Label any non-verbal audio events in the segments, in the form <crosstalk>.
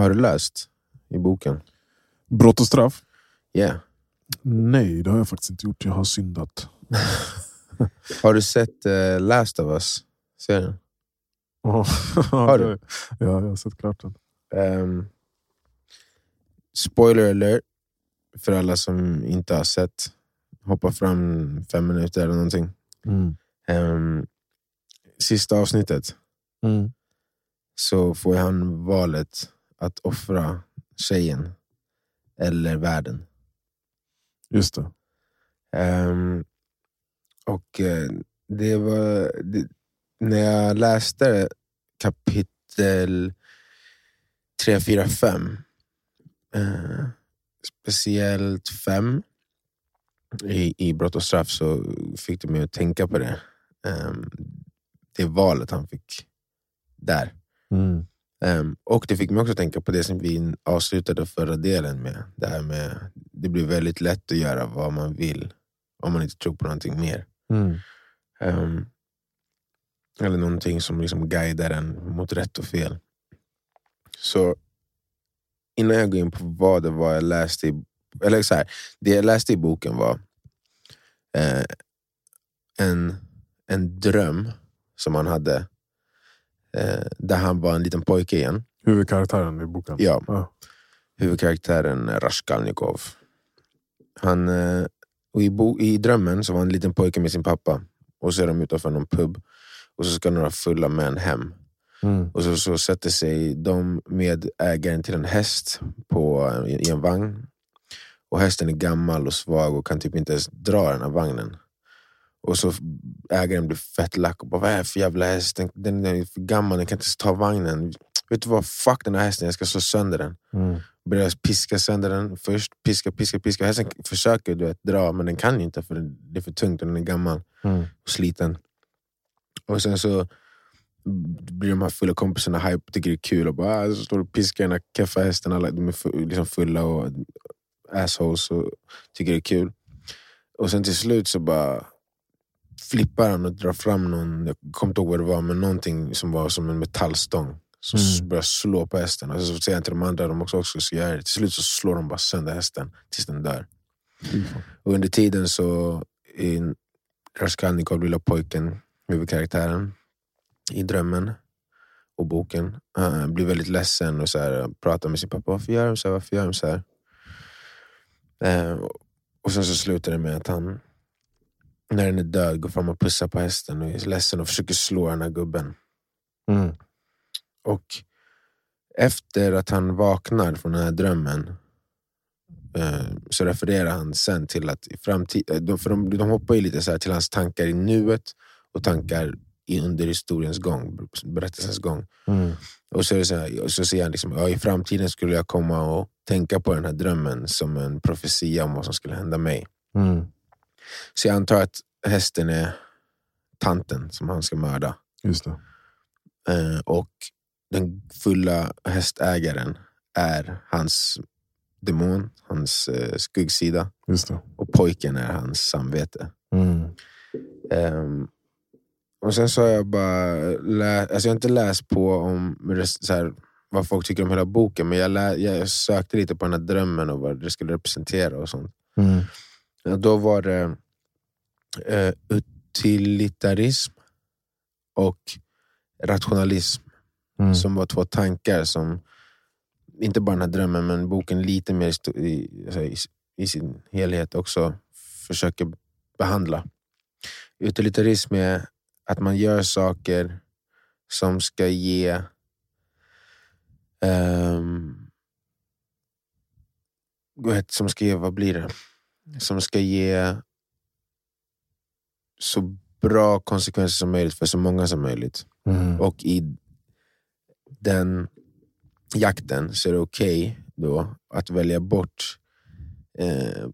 Har du läst i boken? Brott och straff? Yeah. Nej, det har jag faktiskt inte gjort. Jag har syndat. <laughs> Har du sett uh, Last of Us-serien? <laughs> har du? Ja, jag har sett klart den. Um, spoiler alert för alla som inte har sett. Hoppa fram fem minuter eller någonting. Mm. Um, sista avsnittet Mm. så får han valet att offra tjejen eller världen. Just det. Ehm, och eh, det var... Det, när jag läste kapitel 3, 4, 5, eh, speciellt 5 i, i Brott och straff, så fick det mig att tänka på det. Ehm, det valet han fick där. Mm. Ehm, och det fick mig också tänka på det som vi avslutade förra delen med. Det här med det blir väldigt lätt att göra vad man vill om man inte tror på någonting mer. Mm. Ehm, eller någonting som liksom guidar en mot rätt och fel. Så innan jag går in på vad det var jag läste i, eller så här, det jag läste i boken var eh, en, en dröm som han hade eh, där han var en liten pojke igen. Huvudkaraktären i boken? Ja. Ja. huvudkaraktären är Raskolnikov. Han, eh, i, bo, I drömmen så var han en liten pojke med sin pappa och så är de utanför någon pub och så ska några fulla män hem. Mm. Och så, så sätter sig de med ägaren till en häst på, i, i en vagn. Och hästen är gammal och svag och kan typ inte ens dra den här vagnen. Och så ägaren blir fett lack och bara, vad är det för jävla häst? Den, den är för gammal, den kan inte ens ta vagnen. Vet du vad, fuck den här hästen, jag ska slå sönder den Mm. börjar piska sönder den först. Piska, piska, piska. Hästen försöker du vet, dra, men den kan inte för det är för tungt och den är gammal Mm. och sliten. Och sen så blir de här fulla kompisarna hype, tycker det är kul och bara ah, så står och piskar den här keffa hästen. Alla, de är liksom fulla och assholes och tycker det är kul. Och sen till slut så bara flippar han och drar fram någon, jag kommer inte ihåg vad det var, men någonting som var som en metallstång. Som Mm. börjar slå på hästen. Och så säger han till de andra de också, också ska göra det. Till slut så slår de bara sönder hästen tills den dör. Fan. Och under tiden så är Raskolnikov, lilla pojken, huvudkaraktären i drömmen och boken, han blir väldigt ledsen och så här, pratar med sin pappa. Varför gör de så här? Varför gör de så här? Eh, och sen så slutar det med att han, när den är död, går fram och pussar på hästen och är ledsen och försöker slå den här gubben. Mm. Och efter att han vaknar från den här drömmen eh, så refererar han sen till att i framtiden, de, för de, de hoppar ju lite så här till hans tankar i nuet och tankar under historiens gång, berättelsens gång. Mm. Och så, är så, här, så säger han liksom, ja, i framtiden skulle jag komma och tänka på den här drömmen som en profetia om vad som skulle hända mig. Mm. Så jag antar att hästen är tanten som han ska mörda. Just det. Eh, och den fulla hästägaren är hans demon, hans eh, skuggsida. Just det. Och pojken är hans samvete. Mm. Ehm, och sen så har jag bara läst, alltså jag har inte läst på om så här, vad folk tycker om hela boken, men jag, lä, jag sökte lite på den här drömmen och vad det skulle representera och sånt. Mm. Då var det eh, utilitarism och rationalism Mm. som var två tankar som, inte bara den här drömmen, men boken lite mer i, i, alltså i, sin helhet också försöker behandla. Utilitarism är att man gör saker som ska ge heter- som ska ge, vad blir det? Som ska ge så bra konsekvenser som möjligt för så många som möjligt. Mm. Och i den jakten så är det okej då att välja bort eh,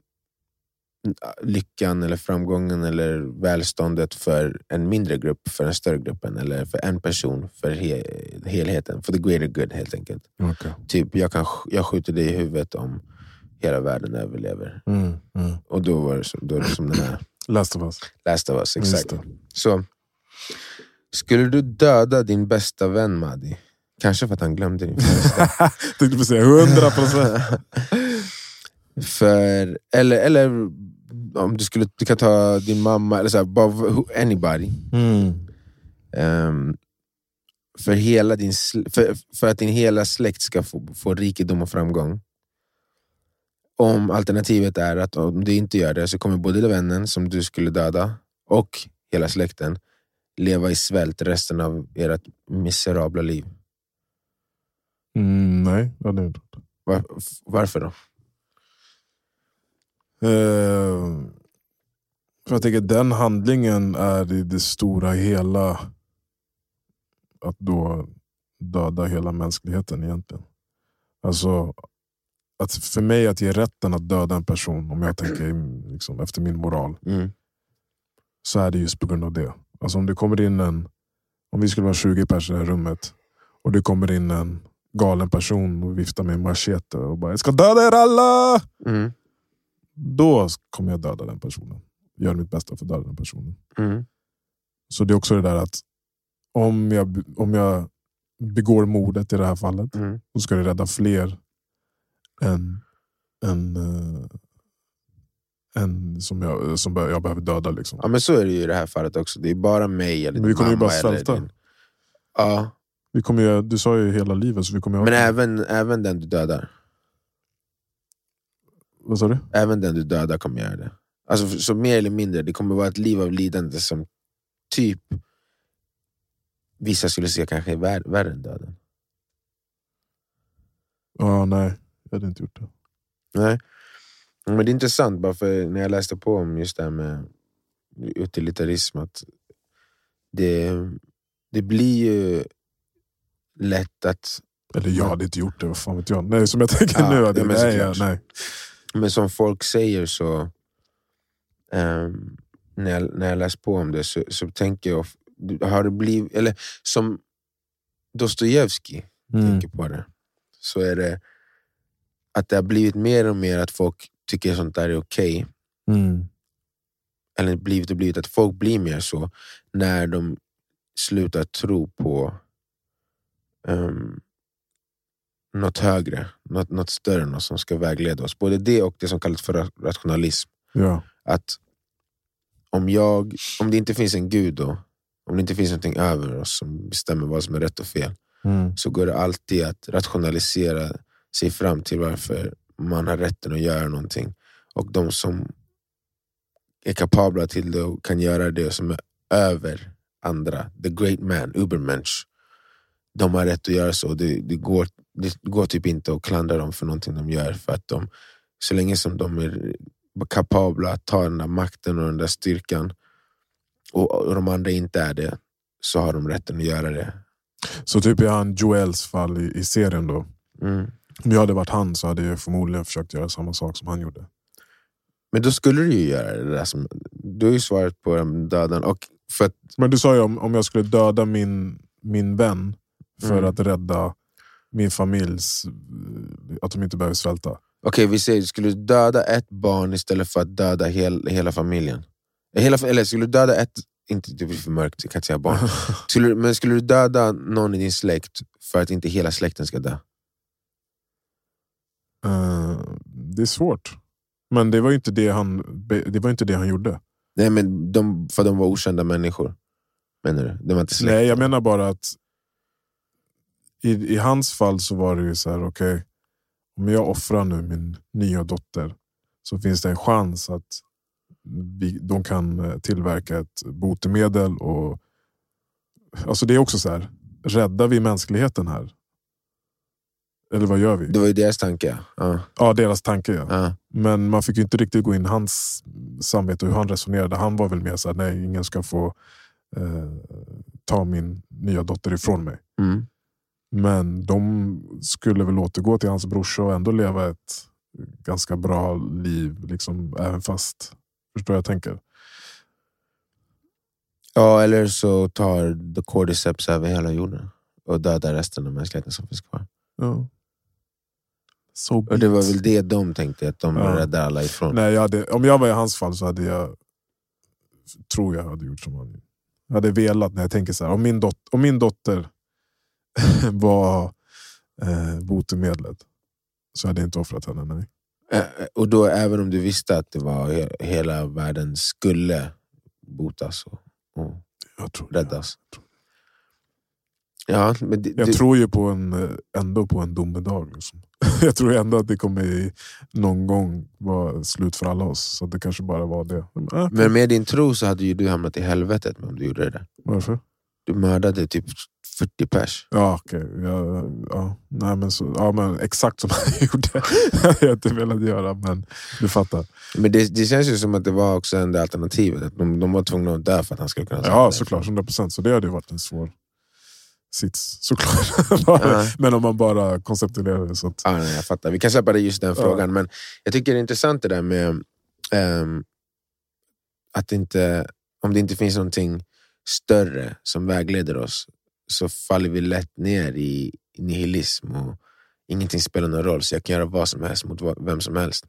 lyckan eller framgången eller välståndet för en mindre grupp för en större gruppen eller för en person för he- helheten. För the greater good helt enkelt. Okej. Typ jag, kan, jag skjuter dig i huvudet om hela världen överlever. Mm. Mm. Och då var det, så, då är det som den här Last of us. Last of us. Exakt. Så, skulle du döda din bästa vän Madi? Kanske för att han glömde din födelsedag. <laughs> Tänkte precis säga 100 procent. <laughs> för, eller, eller om du skulle du kan ta din mamma, eller så här, bara, anybody. Mm. Ehm, för, hela din, för, för att din hela släkt ska få, få rikedom och framgång. Om alternativet är att om du inte gör det så kommer både vännen som du skulle döda och hela släkten leva i svält resten av ert miserabla liv. Mm, nej, det hade jag inte gjort. Var, varför då? Eh, för jag tänker den handlingen är i det stora hela att då döda hela mänskligheten egentligen. Alltså, att för mig att ge rätten att döda en person, om jag tänker liksom, efter min moral, Mm. så är det just på grund av det. Alltså om det kommer in en, om vi skulle vara 20 personer i det här rummet och det kommer in en galen person och viftar med en machete och bara “Jag ska döda er alla!” Mm. Då kommer jag döda den personen. Gör mitt bästa för att döda den personen. Mm. Så det är också det där att om jag, om jag begår mordet i det här fallet, Mm. så ska det rädda fler än, än, eh, än som, jag, som jag behöver döda. Liksom. Ja, men så är det ju i det här fallet också. Det är bara mig eller Men vi kommer ju mamma bara eller svälta. din- Ja, Vi kommer ju, du sa ju hela livet, så vi kommer ju ha... men även, även den du dödar. Vad sa du? Även den du dödar kommer göra det. Alltså, så mer eller mindre, det kommer vara ett liv av lidande som typ vissa skulle se kanske är vär, värre än döden. Ja, nej, jag hade inte gjort det. Nej. Men det är intressant, bara för när jag läste på om just det här med utilitarism, att det, det blir ju lätt att Eller jag hade inte gjort det, vad fan vet jag. Nej, som jag tänker Ja, nu. Hade, men nej, ja, nej. Men som folk säger så, ehm, när, jag, när jag läst på om det så, så tänker jag, har det blivit, eller som Dostojevskij Mm. tänker på det, så är det att det har blivit mer och mer att folk tycker sånt där är okej. Mm. Eller blivit och blivit att folk blir mer så när de slutar tro på um, något högre, något, något större, något som ska vägleda oss. Både det och det som kallas för ra- rationalism. Ja. Att om, jag, om det inte finns en gud, då, om det inte finns någonting över oss som bestämmer vad som är rätt och fel, Mm. så går det alltid att rationalisera sig fram till varför man har rätten att göra någonting. Och de som är kapabla till det och kan göra det som är över andra, the great man, ubermensch, de har rätt att göra så. Det, det, går, det går typ inte att klandra dem för någonting de gör. För att de, så länge som de är kapabla att ta den där makten och den där styrkan och, och de andra inte är det, så har de rätten att göra det. Så typ i han Joels fall i, i serien då. Mm. Om jag hade varit han så hade jag förmodligen försökt göra samma sak som han gjorde. Men då skulle du ju göra det där som... Du har ju svarat på den döden. Och för att, Men du sa ju om, om jag skulle döda min, min vän för Mm. att rädda min familjs... eh, Att de inte behöver svälta. Okej, vi säger, skulle du döda ett barn istället för att döda hel, hela familjen? Hela, eller skulle du döda ett... Inte, det blir för mörkt, jag kan inte säga barn. <laughs> Skulle, men skulle du döda någon i din släkt för att inte hela släkten ska dö? Eh, det är svårt. Men det var inte det han, det var inte det han gjorde. Nej, men de, för de var okända människor. Menar du? De var inte släkt. Nej, jag menar bara att i, i hans fall så var det ju så här, okej, om jag offrar nu min nya dotter så finns det en chans att vi, de kan eh, tillverka ett botemedel. Och, alltså det är också så här, räddar vi mänskligheten här? Eller vad gör vi? Det var ju deras tanke. Ja. Ja, deras tanke ja. Ja. Men man fick inte riktigt gå in i hans samvete och hur han resonerade. Han var väl mer såhär, nej ingen ska få eh, ta min nya dotter ifrån mig. Mm. Men de skulle väl återgå till hans brorsa och ändå leva ett ganska bra liv. Liksom, även fast, förstår jag tänker? ja, eller så tar the cordyceps över hela jorden och dödar resten av mänskligheten som finns kvar. Ja. So Och det var väl det de tänkte, att de Ja. räddar alla ifrån. Nej, jag hade, om jag var i hans fall så hade jag, tror jag hade gjort som han. Jag hade velat, när jag tänker så här, om min, dot, om min dotter <laughs> var eh, botemedlet så hade jag inte offrat henne. Nej. Eh, Och då även om du visste att det var he- hela världen skulle botas och, och Jag tror, räddas. Ja, men det, Jag det, tror ju på en, ändå på en domedag. Liksom. <laughs> Jag tror ändå att det kommer någon gång vara slut för alla oss. Så det kanske bara var det. Men, äh, men med din tro så hade ju du hamnat i helvetet om du gjorde det där. varför? Du mördade typ 40 pers. Ja, okej. Ja, ja. Nej, men så, ja, men exakt som <laughs> han gjorde. jag hade inte velat göra, men du fattar. Men det, det känns ju som att det var också det alternativet. Att de, de var tvungna att dö för att han skulle kunna Ja, såklart. 100 procent. Så det hade ju varit en svår sits, såklart. <laughs> Men om man bara konceptuerar det. Så att, Ja, nej, jag fattar. Vi kan släppa just den Ja. frågan. Men jag tycker det är intressant det där med ehm, att inte, om det inte finns någonting större som vägleder oss så faller vi lätt ner i nihilism och ingenting spelar någon roll så jag kan göra vad som helst mot vem som helst.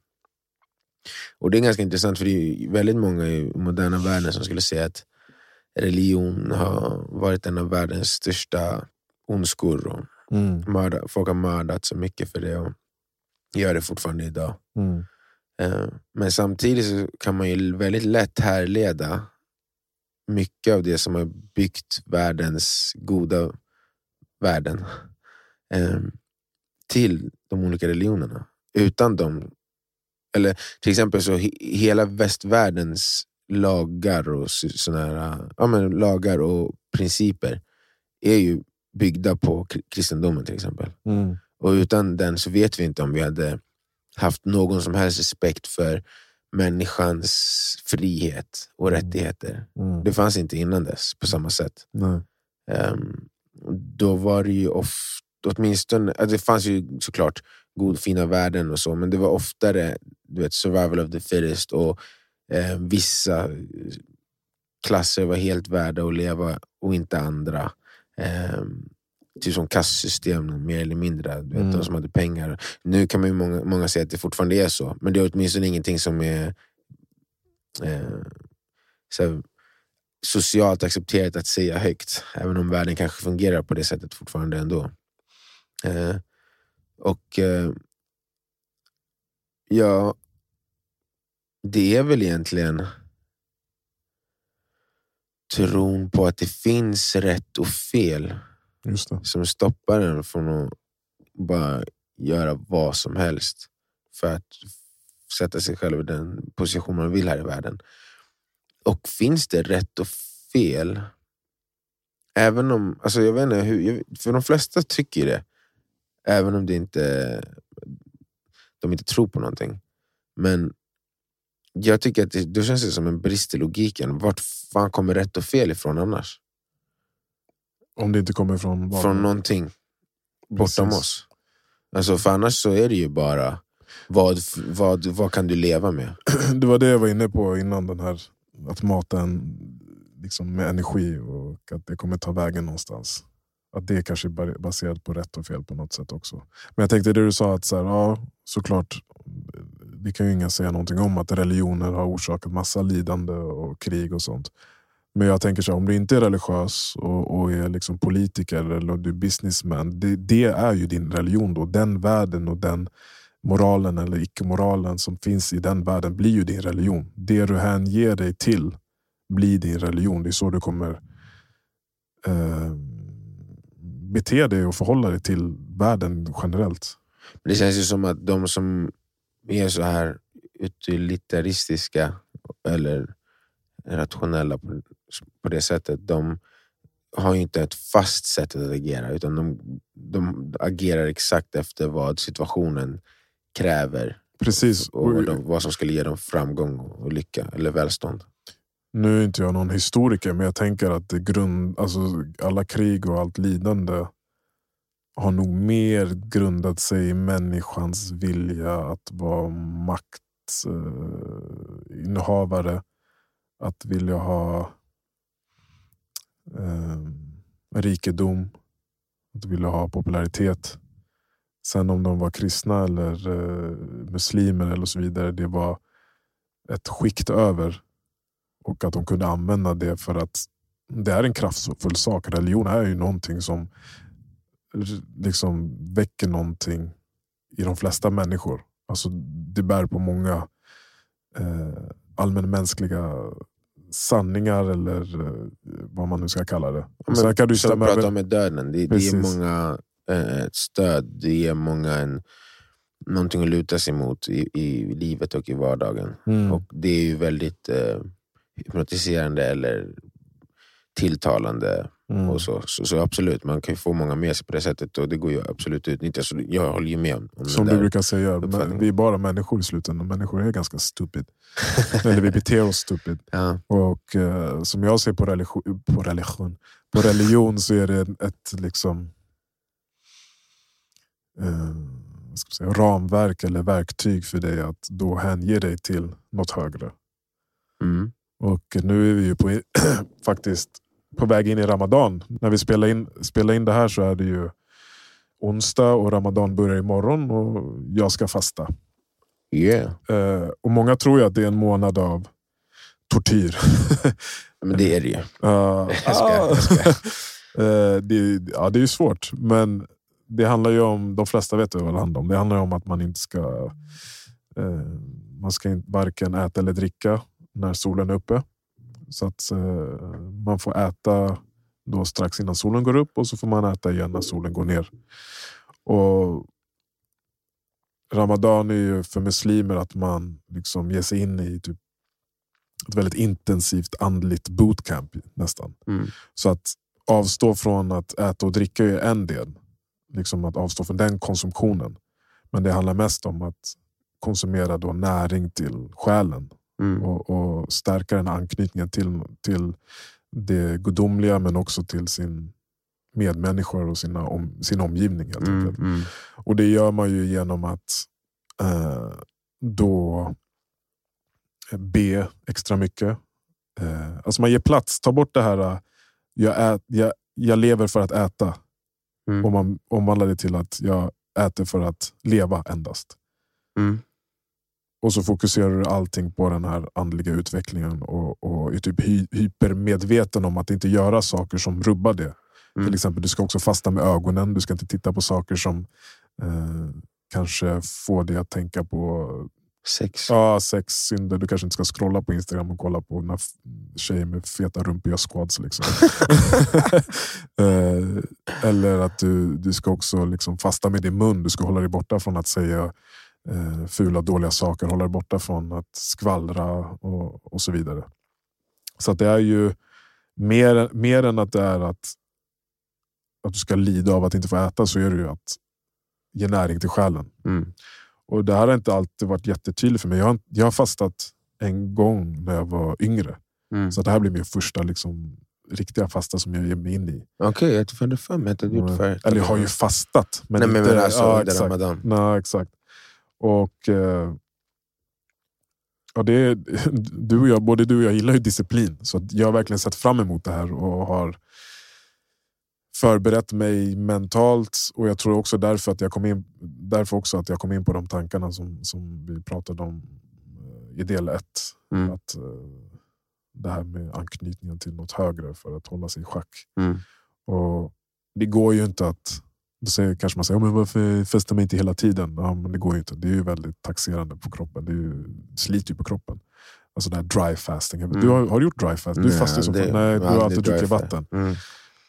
Och Det är ganska intressant för det är väldigt många i moderna världen som skulle säga att religion har varit en av världens största ondskor. Och mm, mörda, folk har mördat så mycket för det och gör det fortfarande idag. mm, Eh, Men samtidigt så kan man ju väldigt lätt härleda mycket av det som har byggt världens goda värden eh, till de olika religionerna. Utan dem, eller till exempel så he- hela västvärldens lagar och såna här, ja, men lagar och principer är ju byggda på kri- kristendomen till exempel. mm, Och utan den så vet vi inte om vi hade haft någon som helst respekt för människans frihet och rättigheter. mm. Det fanns inte innan dess på samma sätt. Ehm, då var det ju ofta, åtminstone, det fanns ju såklart god, fina värden och så, men det var oftare du vet, survival of the fittest och eh, vissa klasser var helt värda att leva och inte andra. Ehm, typ som kastsystem mer eller mindre, du vet, Mm. de som hade pengar. Nu kan man många, många säga att det fortfarande är så, men det är åtminstone ingenting som är eh, så här, socialt accepterat att säga högt. Även om världen kanske fungerar på det sättet fortfarande ändå. Eh, och eh, ja, det är väl egentligen tron på att det finns rätt och fel som stoppar en från att bara göra vad som helst för att sätta sig själv i den position man vill här i världen. Och finns det rätt och fel? Även om, alltså jag vet inte, hur, för de flesta tycker det. Även om det inte, de inte tror på någonting. Men jag tycker att det, då känns det som en brist i logiken. Vart fan kommer rätt och fel ifrån annars? Om det inte kommer från... vad- Från någonting bortom Precis. oss. Alltså för annars så är det ju bara vad, vad, vad kan du leva med? <clears throat> Det var det jag var inne på innan, den här att mata en liksom med energi och att det kommer ta vägen någonstans. Att det kanske är ba- baserat på rätt och fel på något sätt också. Men jag tänkte det du sa, att så här, ja, såklart, det kan ju ingen säga någonting om att religioner har orsakat massa lidande och krig och sånt. Men jag tänker så här, om du inte är religiös och, och är liksom politiker eller om du är businessman, det, det är ju din religion då. Den världen och den moralen eller icke-moralen som finns i den världen blir ju din religion. Det du hänger dig till blir din religion. Det är så du kommer eh, bete dig och förhålla dig till världen generellt. Det känns ju som att de som är så här utilitaristiska eller rationella på, på det sättet, de har inte ett fast sätt att agera utan de, de agerar exakt efter vad situationen kräver Precis. och vad, de, vad som skulle ge dem framgång och lycka eller välstånd. Nu är inte jag någon historiker, men jag tänker att grund, alltså alla krig och allt lidande har nog mer grundat sig i människans vilja att vara maktinnehavare. Eh, att vilja ha eh, rikedom, att vilja ha popularitet. Sen om de var kristna eller eh, muslimer eller så vidare, det var ett skikt över. Och att de kunde använda det för att det är en kraftfull sak. Religion är ju någonting som liksom väcker någonting i de flesta människor. Alltså, det bär på många eh, allmänmänskliga sanningar eller eh, vad man nu ska kalla det. Men, Sen kan du pratar över- om med döden, det, det ger många eh, ett stöd, det ger många en, någonting att luta sig mot i, i livet och i vardagen. Mm. Och Det är ju väldigt eh, hypnotiserande eller tilltalande. Mm. Och så. Så, så absolut, man kan få många med sig på det sättet och det går ju absolut att utnyttja. Så jag håller ju med om, om Som du brukar säga, vi är bara människor i slutändan. Människor är ganska stupid. Eller vi beter oss stupid. <laughs> Ja. Och eh, som jag ser på religion, på religion, på religion så är det ett liksom eh, ska säga, ramverk eller verktyg för dig att då hänge dig till något högre. Mm. Och nu är vi ju på, <clears throat> faktiskt på väg in i Ramadan. När vi spelar in, spelar in det här så är det ju onsdag och Ramadan börjar imorgon och jag ska fasta. Yeah. Eh, och många tror ju att det är en månad av tortyr. Men det är det ju. <laughs> Uh, Jag skojar, jag skojar. <laughs> Eh, det, ja, det är ju svårt, men det handlar ju om, de flesta vet vad det handlar om. Det handlar om att man inte ska, eh, man ska inte varken äta eller dricka när solen är uppe. Så att man får äta då strax innan solen går upp och så får man äta igen när solen går ner. Och Ramadan är ju för muslimer att man liksom ger sig in i typ ett väldigt intensivt andligt bootcamp nästan. Mm. Så att avstå från att äta och dricka är en del. Liksom att avstå från den konsumtionen. Men det handlar mest om att konsumera då näring till själen Mm. och, och stärka den anknytningen till, till det gudomliga men också till sin medmänniskor och sina om, sin omgivning. Helt Mm. enkelt. Mm. Och det gör man ju genom att eh, då be extra mycket. Eh, alltså man ger plats, ta bort det här eh, jag, ät, jag, jag lever för att äta. Mm. Och man omvandlar det till att jag äter för att leva endast. Mm. Och så fokuserar du allting på den här andliga utvecklingen och, och är typ hy, hypermedveten om att inte göra saker som rubbar det. Mm. Till exempel, du ska också fasta med ögonen. Du ska inte titta på saker som eh, kanske får dig att tänka på Sex. ja, sex, synder. Du kanske inte ska scrolla på Instagram och kolla på när tjejer med feta rumpor gör squats. Liksom. <laughs> eh, eller att du, du ska också liksom fasta med din mun. Du ska hålla dig borta från att säga eh, fula, dåliga saker. Hålla dig borta från att skvallra och, och så vidare. Så att det är ju mer, mer än att det är att, att du ska lida av att inte få äta så är det ju att ge näring till själen. Mm. Och Det här har inte alltid varit jättetydligt för mig. Jag har, jag har fastat en gång när jag var yngre. Mm. Så det här blir min första liksom, riktiga fasta som jag ger mig in i. Okej, jag hade för mig att du gjort förut. Eller jag har ju fastat. Men Nej, inte, men alltså ja, exakt. Nej, exakt. Och eh, ja, det är, <laughs> du och jag, både du och jag gillar ju disciplin. Så jag har verkligen sett fram emot det här och har förberett mig mentalt. Och jag tror också därför att jag kom in, därför också att jag kom in på de tankarna som, som vi pratade om eh, i del ett. Mm. Att, eh, det här med anknytningen till något högre för att hålla sig i schack. Mm. Och det går ju inte att... Då säger, kanske man säger, "Ja, men varför festar man inte hela tiden? Ja, men det går ju inte. Det är ju väldigt taxerande på kroppen. Det ju, sliter ju på kroppen. Alltså det här dry fasting. Du har, har du gjort dry fast? Du fastar ju som fan. Nej, du har alltid druckit vatten. Mm.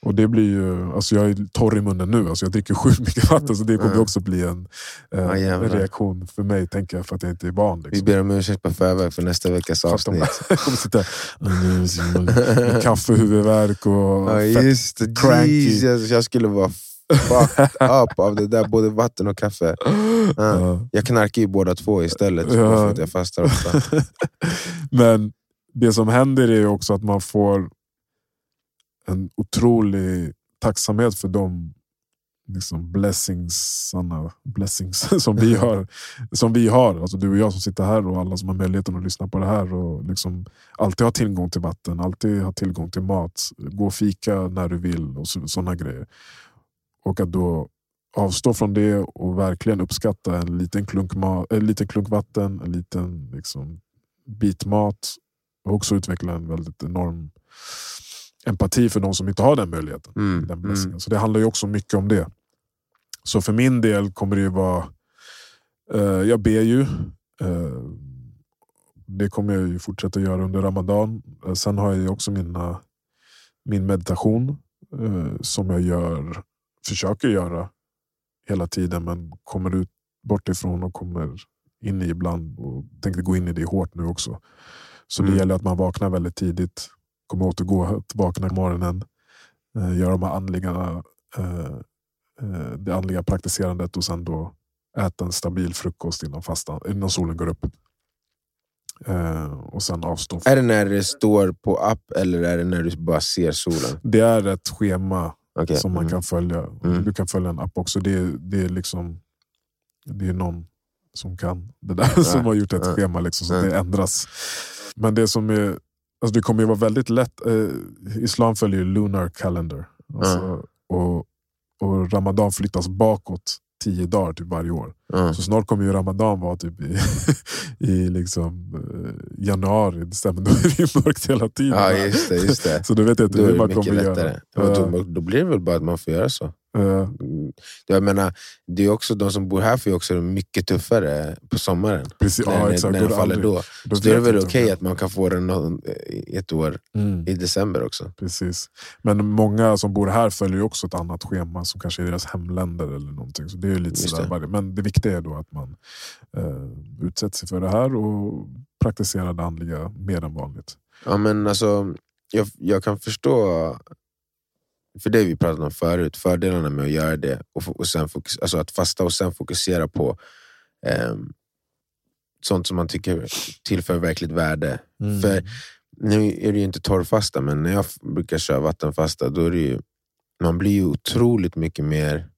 Och det blir ju, alltså jag är torr i munnen nu. Alltså jag dricker sjukt mycket vatten. Så det kommer Mm. också bli en, eh, Ja, en reaktion för mig, tänker jag, för att jag inte är. Vi Liksom. ber om ursäkt på förväg för nästa veckas avsnitt. Jag <laughs> kommer sitta med <laughs> kaffe, huvudvärk och Ja, fett just det. cranky. Jesus, jag skulle vara fucked up av det där, både vatten och kaffe. <laughs> Ja. Ja. Jag knarkar ju båda två istället, Ja. för att jag fastar ofta. <laughs> Men det som händer är också att man får en otrolig tacksamhet för de liksom blessings, blessings <laughs> som vi har. Som vi har. Alltså du och jag som sitter här och alla som har möjligheten att lyssna på det här. Och liksom alltid ha tillgång till vatten, alltid ha tillgång till mat. Gå och fika när du vill och sådana grejer. Och att då avstå från det och verkligen uppskatta en liten klunk, en liten klunk vatten, en liten liksom, bit mat. Och också utveckla en väldigt enorm empati för de som inte har den möjligheten. Mm. Den blessingen. Så det handlar ju också mycket om det. Så för min del kommer det ju vara... Eh, jag ber ju. Eh, det kommer jag ju fortsätta göra under Ramadan. Eh, sen har jag ju också mina, min meditation eh, som jag gör, försöker göra hela tiden men kommer ut bort ifrån och kommer in i ibland och tänkte gå in i det hårt nu också. Så Mm. det gäller att man vaknar väldigt tidigt, kommer återgå att vakna på morgonen, eh, göra de här andliga, eh, eh, det andliga praktiserandet och sen då äta en stabil frukost innan, fastan, innan solen går upp. Eh, och sen avstå. Är det när det står på app eller är det när du bara ser solen? Det är ett schema Okej. som man mm. kan följa. Mm. Du kan följa en app också. Det, är- det är liksom det är någon som kan det där, <laughs> som har gjort ett ja. schema liksom, så Ja. det ändras. Men det som är, alltså det kommer ju vara väldigt lätt. Eh, Islam följer lunar calendar. Alltså, och, och Ramadan flyttas bakåt tio dagar typ varje år. Ja. Så snart kommer ju Ramadan vara typ i, <laughs> i liksom, eh, januari, december. <laughs> Då är det ju mörkt hela tiden. ja, just det. Just det. <laughs> Så då vet jag inte Då hur man kommer lättare. göra. Ja. då, då blir det väl bara att man får göra så. Mm. Jag menar, det är också, de som bor här får ju också mycket tuffare på sommaren. precis, när ja, exakt. när det faller aldrig- då. då Så då är det väl okej inte. att man kan få den någon, ett år Mm. i december också. Precis. Men många som bor här följer också ett annat schema som kanske är deras hemländer eller någonting. Så det är lite sådär. det. Men det viktiga är då att man eh, utsätter sig för det här och praktiserar det andliga mer än vanligt. Ja, men alltså, jag, jag kan förstå, för det vi pratat om förut, fördelarna med att göra det. Och, och sen fokus, alltså att fasta och sen fokusera på ehm, sånt som man tycker tillför verkligt värde. För nu är det ju inte torrfasta, men när jag brukar köra vattenfasta, då är det ju, man blir ju otroligt mycket mer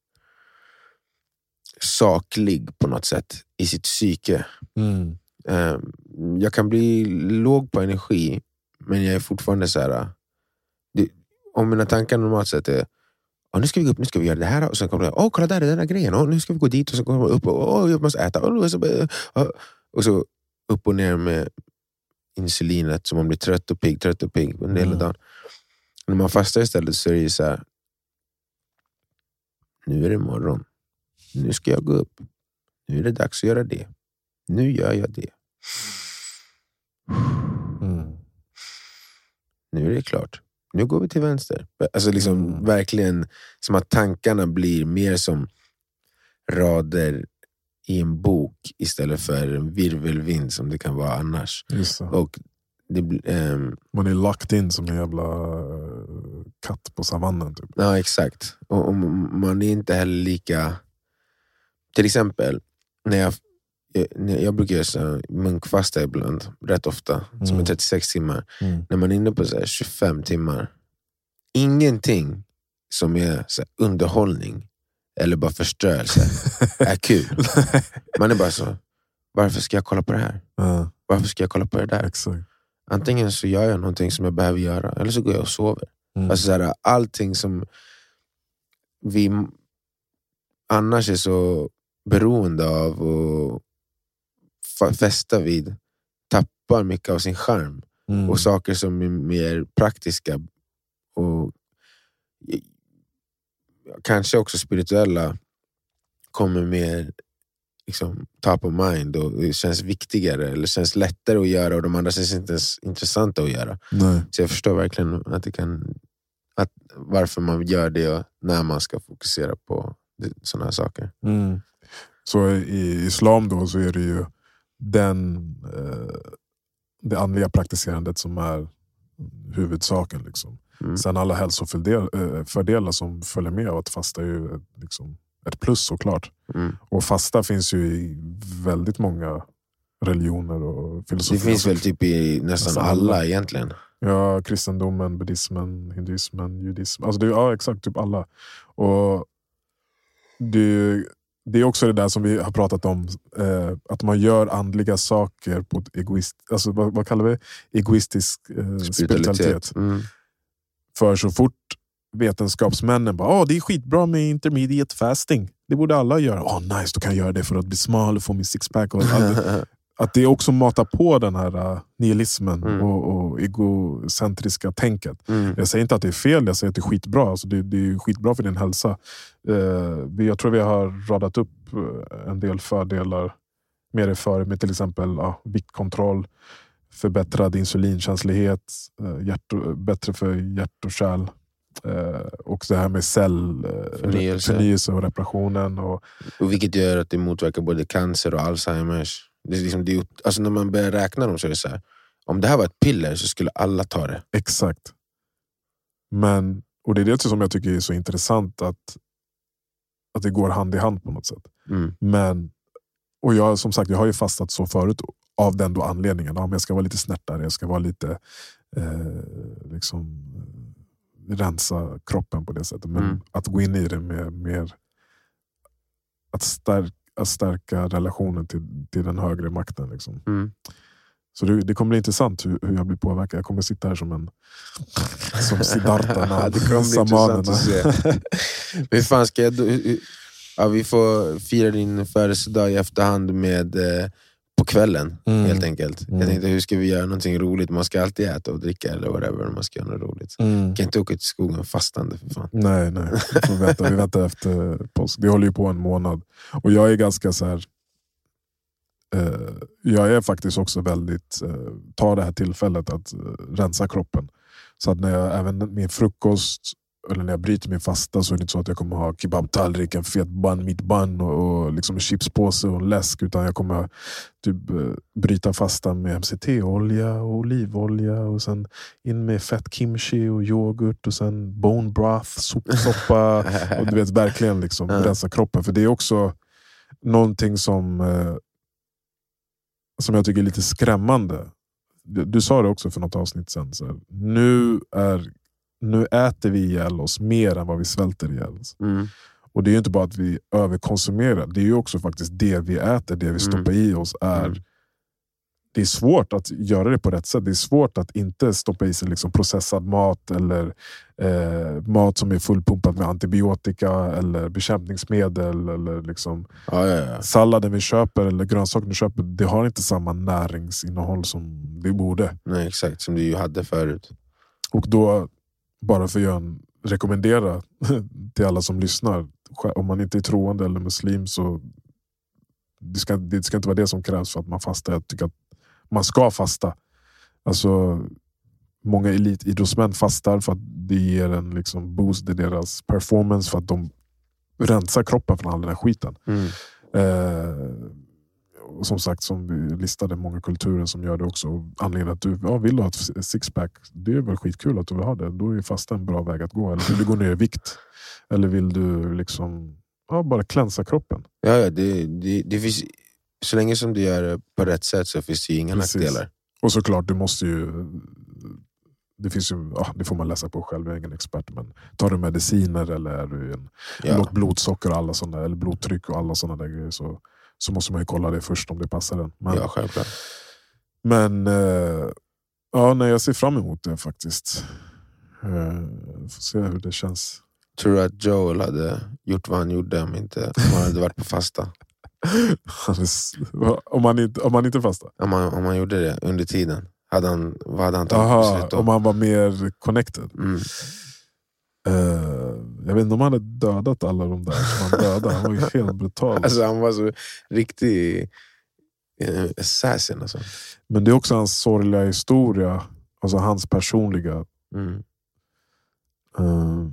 saklig på något sätt i sitt psyke. Mm. Eh, jag kan bli låg på energi, men jag är fortfarande så här. Om mina tankar normalt sett är "Ja, nu ska vi gå upp, nu ska vi göra det här och sen kommer det, åh kolla där är den här grejen, åh, nu ska vi gå dit och så kommer vi upp och åh, jag måste äta. Och så, och så upp och ner med insulinet så man blir trött och pigg, trött och pigg under hela Mm. dagen. När man fastar istället så är det så här. nu är det morgon, nu ska jag gå upp, nu är det dags att göra det, nu gör jag det. Mm. nu är det klart. Nu går vi till vänster. Alltså liksom Mm. verkligen som att tankarna blir mer som rader i en bok istället för en virvelvind som det kan vara annars. Och det, ehm, Man är locked in som en jävla eh, katt på savannen. Typ. ja, exakt. Och, och man är inte heller lika... Till exempel, när jag, jag, när jag brukar göra så munkfasta ibland, rätt ofta, som är Mm. 36 timmar. Mm. när man är inne på så här 25 timmar, ingenting som är så underhållning eller bara förstörelse är kul. <laughs> Man är bara så, varför ska jag kolla på det här? Ja, Varför ska jag kolla på det där? exakt. Antingen så gör jag någonting som jag behöver göra, eller så går jag och sover. Mm. Alltså så här, allting som vi annars är så beroende av och fästa vid tappar mycket av sin charm. Mm. och saker som är mer praktiska och kanske också spirituella kommer mer liksom, top of mind och känns viktigare eller känns lättare att göra och de andra känns inte ens intressanta att göra. Nej. Så jag förstår verkligen att det kan, att, varför man gör det och när man ska fokusera på sådana här saker. Mm. Så i islam då så är det ju den, eh, det andliga praktiserandet som är huvudsaken. Liksom. Mm. Sen alla hälsofördelar eh, som följer med av att fasta är ju ett- liksom, ett plus såklart. Mm. Och fasta finns ju i väldigt många religioner och Det filosofier. finns väl typ i nästan Nästan alla alla. egentligen. Ja, kristendomen, buddhismen, hinduismen, judismen. Alltså det, ja, exakt, typ alla. Och det, det är också det där som vi har pratat om, eh, att man gör andliga saker på ett egoist, alltså vad, vad kallar vi egoistisk eh, spiritualitet. Mm. För så fort vetenskapsmännen bara, oh, det är skitbra med intermediate fasting, det borde alla göra. Oh, nice, då kan jag göra det för att bli smal och få min sixpack. Och <laughs> att det också matar på den här uh, nihilismen Mm. och, och egocentriska tänket. Mm. Jag säger inte att det är fel, jag säger att det är skitbra. Alltså det, det är skitbra för din hälsa. Eh, jag tror vi har radat upp eh, en del fördelar med det före, med till exempel ja, viktkontroll, förbättrad insulinkänslighet, eh, hjärt, bättre för hjärt och kärl. Eh, och det här med cell, eh, och reparationen. Och, Och vilket gör att det motverkar både cancer och Alzheimers. Det är liksom, det är, alltså när man börjar räkna dem så är det så här. Om det här var ett piller så skulle alla ta det. Exakt. Men, och det är det som jag tycker är så intressant att, att det går hand i hand på något sätt. Mm. Men, och jag, som sagt, jag har ju fastat så förut av den då anledningen. Ja, men jag ska vara lite snärtare, jag ska vara lite eh, liksom, eh, rensa kroppen på det sättet. Men Mm. att gå in i det med mer att, stärk, att stärka relationen till, till den högre makten. Liksom. Mm. Så det, det kommer bli intressant hur, hur jag blir påverkad. Jag kommer sitta här som en som Siddhartha. <laughs> Det kommer samanerna. <laughs> Hur fan ska jag... då- Ja, vi får fira din födelsedag i efterhand med eh, på kvällen Mm. helt enkelt. Mm. Jag tänkte hur ska vi göra någonting roligt? Man ska alltid äta och dricka eller whatever. Man ska göra något roligt. Mm. kan inte åka till skogen fastande för fan. Nej, nej. Vi, får vänta. vi väntar efter påsk. Det håller ju på en månad. Och jag är ganska så här. Eh, jag är faktiskt också väldigt, eh, tar det här tillfället att eh, rensa kroppen. Så att när jag, även min frukost, eller när jag bryter min fasta så är det inte så att jag kommer ha kebabtallrik, en fet bun, mitt bun och, och liksom en chipspåse och en läsk. Utan jag kommer typ, eh, bryta fasta med MCT-olja och olivolja och sen in med fett kimchi och yoghurt och sen bone broth, sop, soppa. Och du vet verkligen liksom rensa kroppen. För det är också någonting som, eh, som jag tycker är lite skrämmande. Du, du sa det också för något avsnitt sen. Så här, nu, är, nu äter vi ihjäl oss mer än vad vi svälter ihjäl oss. Mm. Och det är ju inte bara att vi överkonsumerar. Det är ju också faktiskt det vi äter, det vi stoppar i oss. är Mm. Det är svårt att göra det på rätt sätt. Det är svårt att inte stoppa i sig liksom processad mat eller eh, mat som är fullpumpad med antibiotika eller bekämpningsmedel. Eller liksom Ja, ja, ja. salladen vi köper eller grönsaker vi köper, det har inte samma näringsinnehåll som det borde. Nej, exakt, som du ju hade förut. Och då, bara för att rekommendera <laughs> till alla som lyssnar, om man inte är troende eller muslim så det ska, det ska inte vara det som krävs för att man fastar. Jag tycker att man ska fasta. Alltså, många elitidrottsmän fastar för att det ger en liksom boost i deras performance för att de rensar kroppen från all den här skiten. Mm. Eh, som sagt, som vi listade, många kulturer som gör det också. Anledningen att du ja, vill ha ett sixpack, det är väl skitkul att du vill ha det. Då är fasta en bra väg att gå. Eller vill du gå ner i vikt? Eller vill du liksom ja, bara klänsa kroppen? Ja, ja, det, det, det finns, så länge som du gör det på rätt sätt så finns det ju inga Precis. nackdelar. Och såklart, du måste ju... Det, finns ju, ja, det får man läsa på själv, jag är ingen expert. Men tar du mediciner eller är du en Ja. lågt blodsocker och alla såna, eller blodtryck och alla sådana där grejer så, så måste man ju kolla det först om det passar en. Men, ja, självklart. Men eh, ja, nej, jag ser fram emot det faktiskt. Eh, får se hur det känns. Tror du att Joel hade gjort vad han gjorde om, inte, om han hade varit på fasta? <laughs> Han om, man inte, om man inte fastar? Om han, om han gjorde det under tiden, hade han, vad hade han tagit Aha, beslut om om? man var mer connected. Mm. Eh, jag vet inte om han hade dödat alla de där som han dödade. Han var ju helt brutal. <laughs> Alltså, han var så riktig eh, assassin. Alltså. Men det är också hans sorgliga historia. Alltså hans personliga. Mm. eh,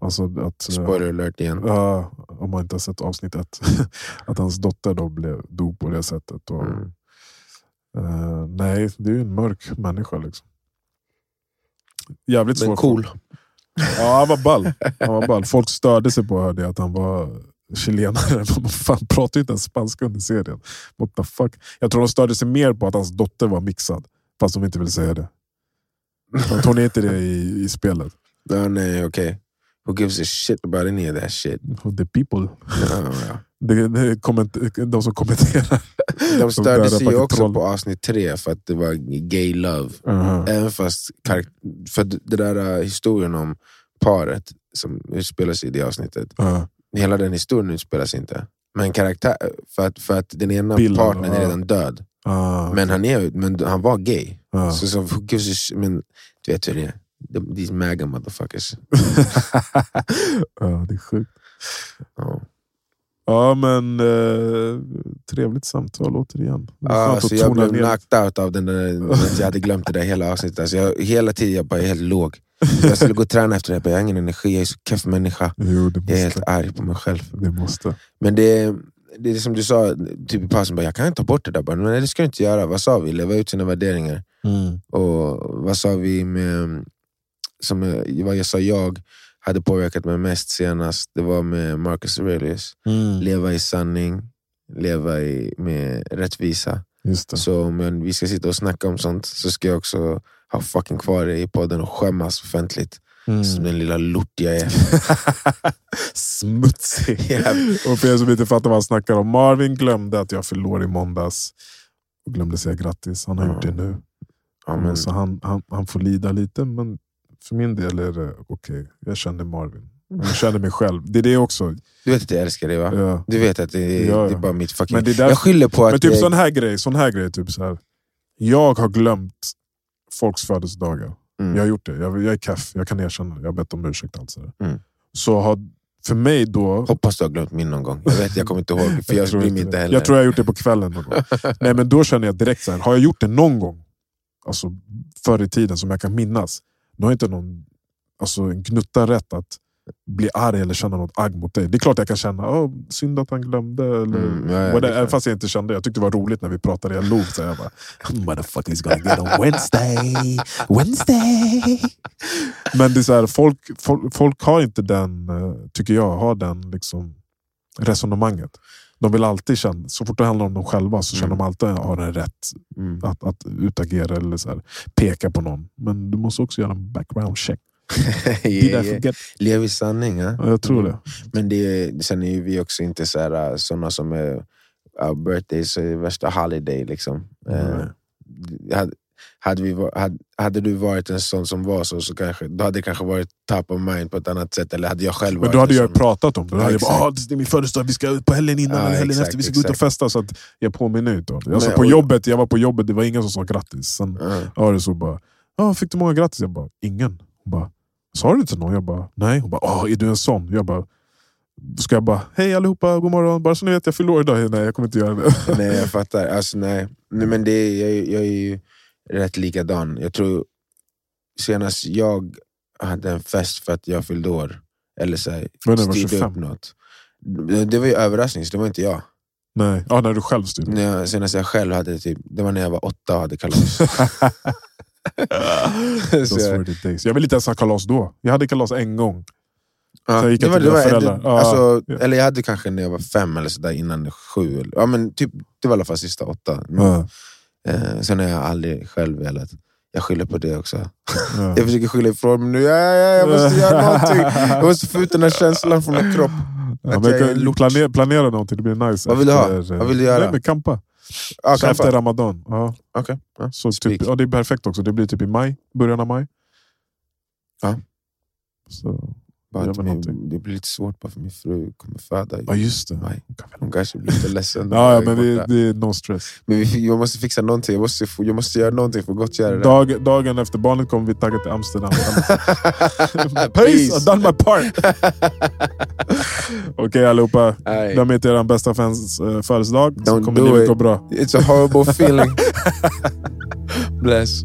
alltså att, eh, Spoiler alert igen. Ja, om man inte har sett avsnitt ett. <laughs> att hans dotter då blev, dog på det sättet. Och, Mm. eh, nej, det är ju en mörk människa. Liksom. Jävligt Men svår. cool. Ja, han var ball. Han var ball. Folk störde sig på hörde jag, att han var chilenare. Man fan pratar ju inte ens spanska under serien. What the fuck? Jag tror de störde sig mer på att hans dotter var mixad. Fast de inte ville säga det. Hon är inte det i, i spelet. Nej, okej. Who gives a shit about any of that shit? The people. Ja, ja. Det, det är komment, de som kommenterar. De störde sig ju också troll. på avsnitt tre för att det var gay love. Uh-huh. Även fast för det där äh, historien om paret som utspelar sig i det avsnittet. Uh, Hela den historien utspelar sig inte. Men karaktär, för att, för att den ena Bilden, partnern är ja. redan död. Ah, Men han, är, men han var gay. Så, så, men, du vet hur det är. These maga motherfuckers. <laughs> ja, det är sjukt. Ja. Men eh, trevligt samtal återigen. Det är Ja, skönt så att jag blev ner. knocked out av den där, <laughs> jag hade glömt det där hela avsnittet. Alltså jag, hela tiden jag bara är helt låg. Jag skulle gå och träna efter det, jag, jag har ingen energi, jag är så keff människa. Jo, det Jag är helt arg på mig själv. Det måste. Men det, det är som du sa typ i pausen, bara, jag kan inte ta bort det där. Bara, Nej, det ska du inte göra. Vad sa vi? Leva ut sina värderingar. Och vad sa vi med, som jag- vad jag sa jag hade påverkat mig mest senast, det var med Marcus Aurelius. Leva i sanning, leva i, med rättvisa. Så om vi ska sitta och snacka om sånt så ska jag också ha fucking kvar det i podden och skämmas offentligt. Mm. Som den lilla lort jag är. Smutsig. Ja. Och för er som inte fattar vad han snackar om. Marvin glömde att jag förlorade i måndags. Och glömde säga grattis. Han har Ja. gjort det nu. Ja, men, Så han, han, han får lida lite, men för min del är det okej. Jag känner Marvin. Jag känner mig själv. Det är det också. du vet att jag älskar dig va? Ja. Du vet att det är, Ja, ja. det är bara mitt fucking... Men det är därför- jag skyller på att... Men typ jag- sån här grej, sån här grej typ så här. Jag har glömt folks födelsedagar. Mm. Jag har gjort det. Jag, jag är keff, jag kan erkänna det. Jag har bett om ursäkt. Alltså. Mm. Så har, för mig då... Hoppas du har glömt min någon gång. Jag vet, jag kommer inte ihåg. För <laughs> jag, tror bryr mig inte heller. Jag tror jag har gjort det på kvällen någon gång. <laughs> Nej, men då känner jag direkt så här, har jag gjort det någon gång, alltså förr i tiden som jag kan minnas, då har inte någon alltså, en gnutta rätt att bli arg eller känna något agg mot dig. Det är klart jag kan känna, oh, synd att han glömde. Eller, Mm, ja, ja, Även fast jag inte kände jag tyckte det var roligt när vi pratade. Jag log så jag bara, motherfucker is gonna get on Wednesday. Wednesday. Men det är så här, folk, folk, folk har inte den, eh, tycker jag, har den liksom resonemanget. De vill alltid känna, så fort det handlar om dem själva så känner Mm. de alltid att de har en rätt Mm. att, att utagera eller så här, peka på någon. Men du måste också göra en background check. Yeah, yeah. Lev i sanning. Ja? Ja, jag tror det. Men det, sen är ju vi också inte så här, äh, såna som är uh, birthdays är värsta holiday. Liksom. Eh, hade, hade, vi, hade, hade du varit en sån som var så, så kanske, då hade det kanske varit top of mind på ett annat sätt. Eller hade jag själv Men varit då hade jag sån. pratat om det. Då Ja, hade jag bara, exakt. ah, det är min födelsedag, vi ska ut på helgen innan Ja, eller helgen exakt, efter, vi ska gå ut och exakt. festa. Så att jag påminner inte om det. Alltså, på och- jobbet, jag var på jobbet, det var ingen som sa grattis. Sen Ja. var det så bara, ah, fick du många grattis? Jag bara, ingen. Hon bara, sa du till någon? Jag bara, nej. Hon bara, ah, är du en sån? Jag bara, ska jag bara, hej allihopa, god morgon. Bara så ni vet, jag fyller år idag. Nej, jag kommer inte göra det. Nej jag fattar. Alltså, nej. nej men det, jag, jag ju rätt likadan. Jag tror senast jag hade en fest för att jag fyllde år, eller så här, Men det var styrde 25. upp något. Det, det var ju överraskning, så det var inte jag. nej. Ah, när du själv styrde. När jag, senast jag själv hade, typ, det var när jag var åtta och hade kalas. <laughs> Those jag, were the days. Jag vill inte ens ha kalas då. Jag hade kalas en gång. ja, så jag gick det jag var, till det mina var, föräldrar. det, Ja, alltså, ja. Eller jag hade kanske när jag var fem eller sådär innan sju. eller- Ja, men typ, det var i alla fall sista åtta. Ja, Eh, sen har jag aldrig själv velat. Jag skyller på det också. ja. <laughs> Jag försöker skylla ifrån mig nu. Ja, ja, jag måste göra någonting. Jag måste få ut den här känslan från min kropp. Ja, men planera, planera någonting, det blir nice. Vad vill du ha? efter, Vad vill du göra? Nej, men kampa. Ja, Så efter Ramadan. Ja. Okej. Ja. Så typ, ja, det är perfekt också. Det blir typ i maj, början av maj. Ja. Så, Bara att min, det blir lite svårt bara för min fru kommer föda i ja, just det. maj. Hon kanske blir lite ledsen. <laughs> Ja, ja, men det, det är no stress. men vi, jag måste fixa någonting. Jag måste, jag måste göra någonting för att gottgöra det. Dag, dagen efter barnet kommer vi tagga till Amsterdam. <laughs> Peace! I've done my part! Okej allihopa, Nej. glöm inte er bästa fans uh, födelsedag. Så Don't kommer do livet gå bra. It's a horrible feeling. <laughs> Bless.